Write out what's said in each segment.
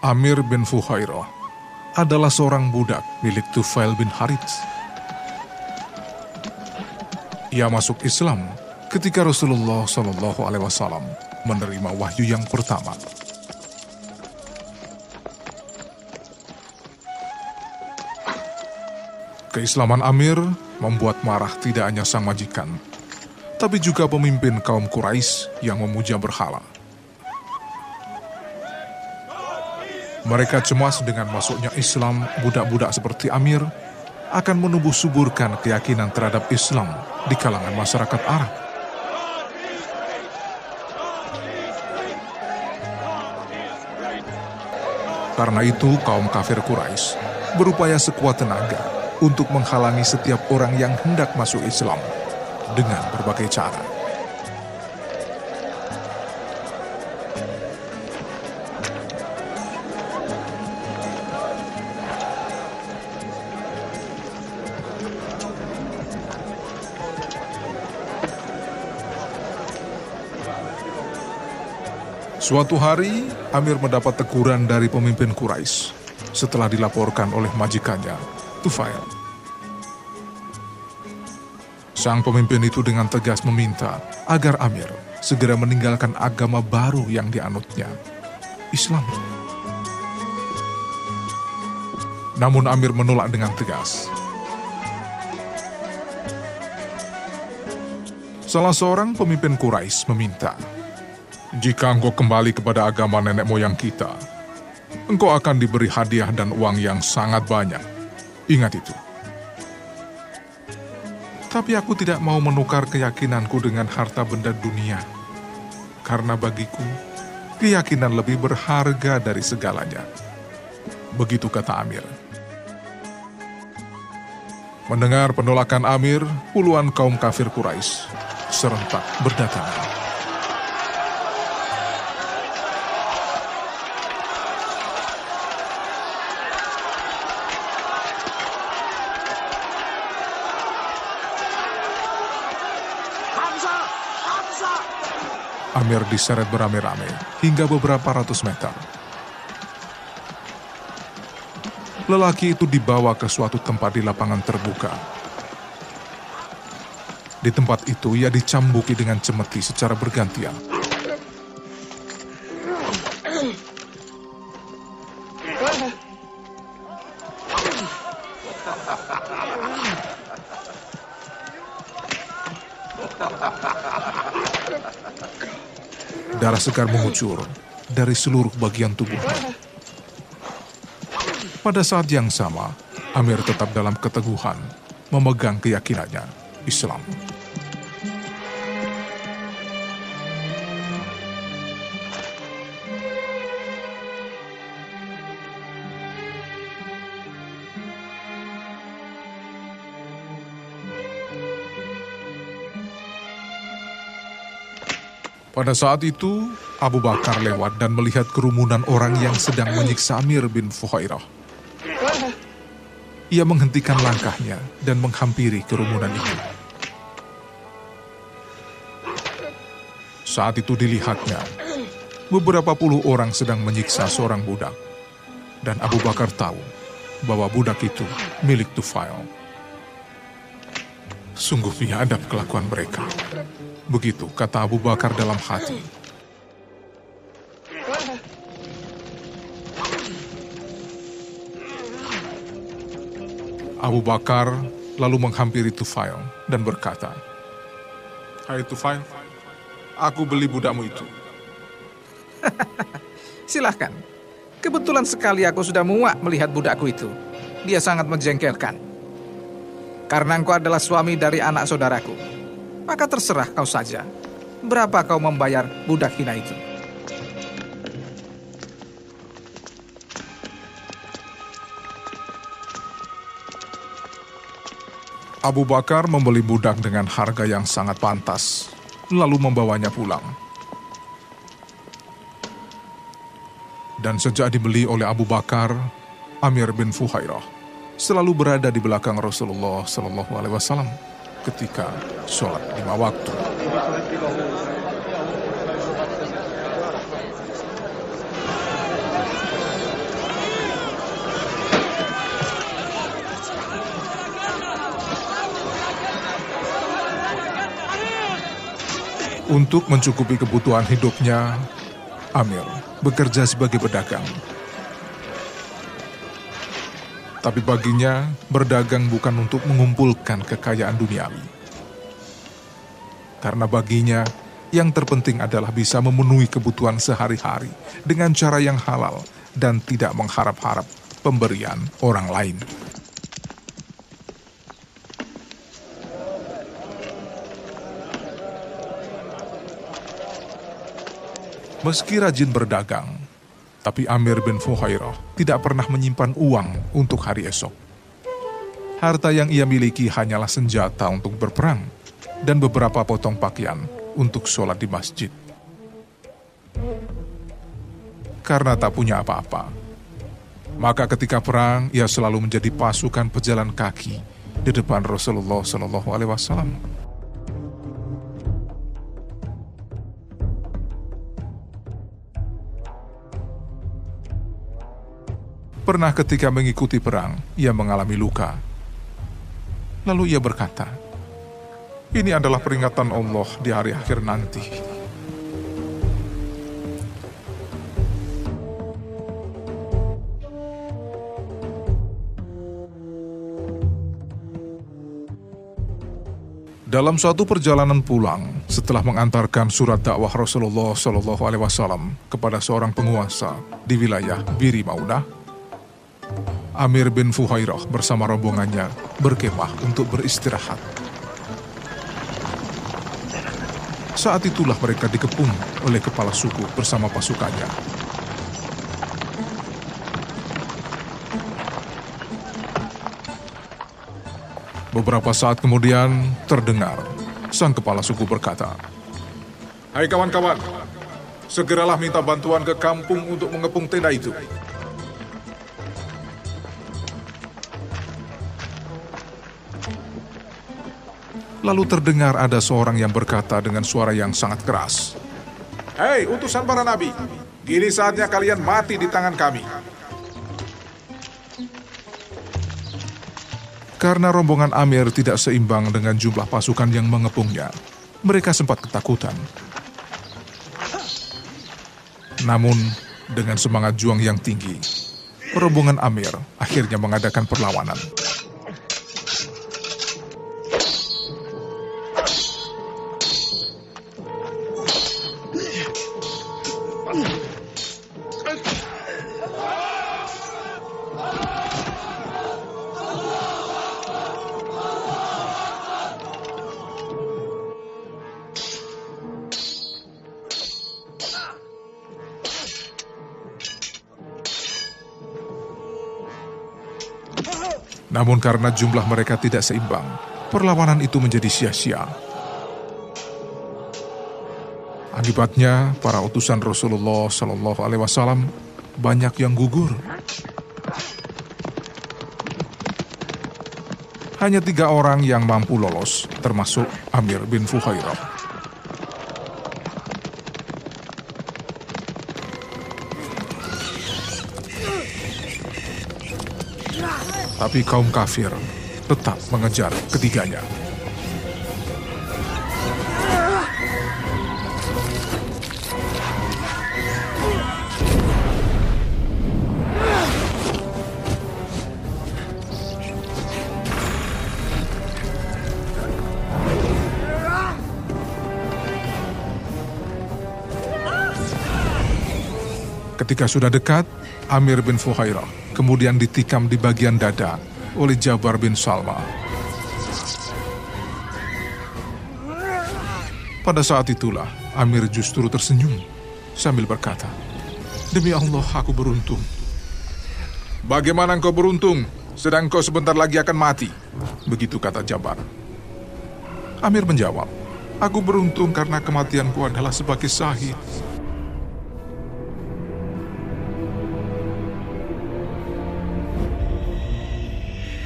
Amir bin Fuhairah adalah seorang budak milik Tufail bin Harits. Ia masuk Islam ketika Rasulullah Shallallahu Alaihi Wasallam menerima wahyu yang pertama. Keislaman Amir membuat marah tidak hanya sang majikan, tapi juga pemimpin kaum Quraisy yang memuja berhala. Mereka cemas dengan masuknya Islam budak-budak seperti Amir akan menumbuh suburkan keyakinan terhadap Islam di kalangan masyarakat Arab. Karena itu kaum kafir Quraisy berupaya sekuat tenaga untuk menghalangi setiap orang yang hendak masuk Islam dengan berbagai cara. Suatu hari, Amir mendapat teguran dari pemimpin Quraisy setelah dilaporkan oleh majikannya, Tufail. Sang pemimpin itu dengan tegas meminta agar Amir segera meninggalkan agama baru yang dianutnya, Islam. Namun Amir menolak dengan tegas. Salah seorang pemimpin Quraisy meminta jika engkau kembali kepada agama nenek moyang kita, engkau akan diberi hadiah dan uang yang sangat banyak. Ingat itu. Tapi aku tidak mau menukar keyakinanku dengan harta benda dunia. Karena bagiku, keyakinan lebih berharga dari segalanya. Begitu kata Amir. Mendengar penolakan Amir, puluhan kaum kafir Quraisy serentak berdatangan. Amir diseret beramai-ramai hingga beberapa ratus meter. Lelaki itu dibawa ke suatu tempat di lapangan terbuka. Di tempat itu ia dicambuki dengan cemeti secara bergantian. Darah segar mengucur dari seluruh bagian tubuhnya. Pada saat yang sama, Amir tetap dalam keteguhan, memegang keyakinannya, Islam. Pada saat itu, Abu Bakar lewat dan melihat kerumunan orang yang sedang menyiksa Amir bin Fuhairah. Ia menghentikan langkahnya dan menghampiri kerumunan itu. Saat itu dilihatnya, beberapa puluh orang sedang menyiksa seorang budak. Dan Abu Bakar tahu bahwa budak itu milik Tufail. Sungguh biadab kelakuan mereka. Begitu kata Abu Bakar dalam hati. Abu Bakar lalu menghampiri Tufail dan berkata, Hai Tufail, aku beli budakmu itu. Silahkan. Kebetulan sekali aku sudah muak melihat budakku itu. Dia sangat menjengkelkan. Karena engkau adalah suami dari anak saudaraku. Maka terserah kau saja. Berapa kau membayar budak hina itu? Abu Bakar membeli budak dengan harga yang sangat pantas. lalu membawanya pulang. Dan sejak dibeli oleh Abu Bakar, Amir bin Fuhairah selalu berada di belakang Rasulullah Shallallahu Alaihi Wasallam ketika sholat lima waktu. Untuk mencukupi kebutuhan hidupnya, Amir bekerja sebagai pedagang. Tapi baginya, berdagang bukan untuk mengumpulkan kekayaan duniawi. Karena baginya, yang terpenting adalah bisa memenuhi kebutuhan sehari-hari dengan cara yang halal dan tidak mengharap-harap pemberian orang lain. Meski rajin berdagang, tapi Amir bin Fuhairah tidak pernah menyimpan uang untuk hari esok. Harta yang ia miliki hanyalah senjata untuk berperang dan beberapa potong pakaian untuk sholat di masjid. Karena tak punya apa-apa, maka ketika perang ia selalu menjadi pasukan pejalan kaki di depan Rasulullah Shallallahu Alaihi Wasallam. Pernah ketika mengikuti perang, ia mengalami luka. Lalu ia berkata, "Ini adalah peringatan Allah di hari akhir nanti." Dalam suatu perjalanan pulang, setelah mengantarkan surat dakwah Rasulullah Shallallahu Alaihi Wasallam kepada seorang penguasa di wilayah Biri Maunah, Amir bin Fuhairah bersama rombongannya berkemah untuk beristirahat. Saat itulah mereka dikepung oleh kepala suku bersama pasukannya. Beberapa saat kemudian terdengar sang kepala suku berkata, Hai kawan-kawan, segeralah minta bantuan ke kampung untuk mengepung tenda itu. Lalu terdengar ada seorang yang berkata dengan suara yang sangat keras. Hei utusan para nabi, gini saatnya kalian mati di tangan kami. Karena rombongan Amir tidak seimbang dengan jumlah pasukan yang mengepungnya, mereka sempat ketakutan. Namun, dengan semangat juang yang tinggi, rombongan Amir akhirnya mengadakan perlawanan. Namun karena jumlah mereka tidak seimbang, perlawanan itu menjadi sia-sia. Akibatnya, para utusan Rasulullah Shallallahu Alaihi Wasallam banyak yang gugur. Hanya tiga orang yang mampu lolos, termasuk Amir bin Fuhairah. Tapi kaum kafir tetap mengejar ketiganya. Ketika sudah dekat, Amir bin Fuhairah kemudian ditikam di bagian dada oleh Jabar bin Salma. Pada saat itulah Amir justru tersenyum sambil berkata, Demi Allah aku beruntung. Bagaimana engkau beruntung, sedang kau sebentar lagi akan mati? Begitu kata Jabar. Amir menjawab, Aku beruntung karena kematianku adalah sebagai sahid.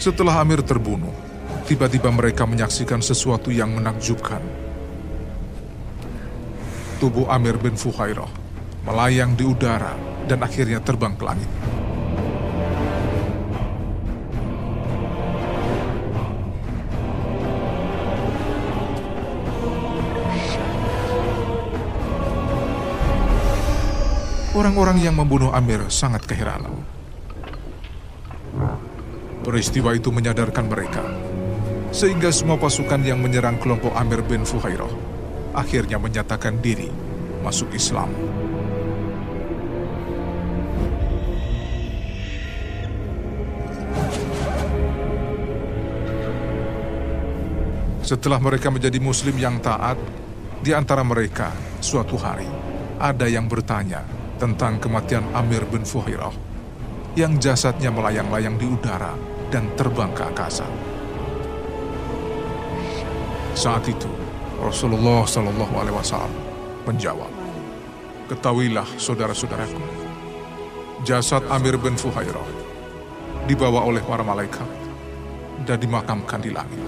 Setelah Amir terbunuh, tiba-tiba mereka menyaksikan sesuatu yang menakjubkan. Tubuh Amir bin Fuhairah melayang di udara dan akhirnya terbang ke langit. Orang-orang yang membunuh Amir sangat keheranan. Peristiwa itu menyadarkan mereka, sehingga semua pasukan yang menyerang kelompok Amir bin Fuhairah akhirnya menyatakan diri masuk Islam. Setelah mereka menjadi muslim yang taat, di antara mereka suatu hari ada yang bertanya tentang kematian Amir bin Fuhairah yang jasadnya melayang-layang di udara dan terbang ke angkasa. Saat itu, Rasulullah Shallallahu Alaihi Wasallam menjawab, Ketahuilah saudara-saudaraku, jasad Amir bin Fuhairah dibawa oleh para malaikat dan dimakamkan di langit.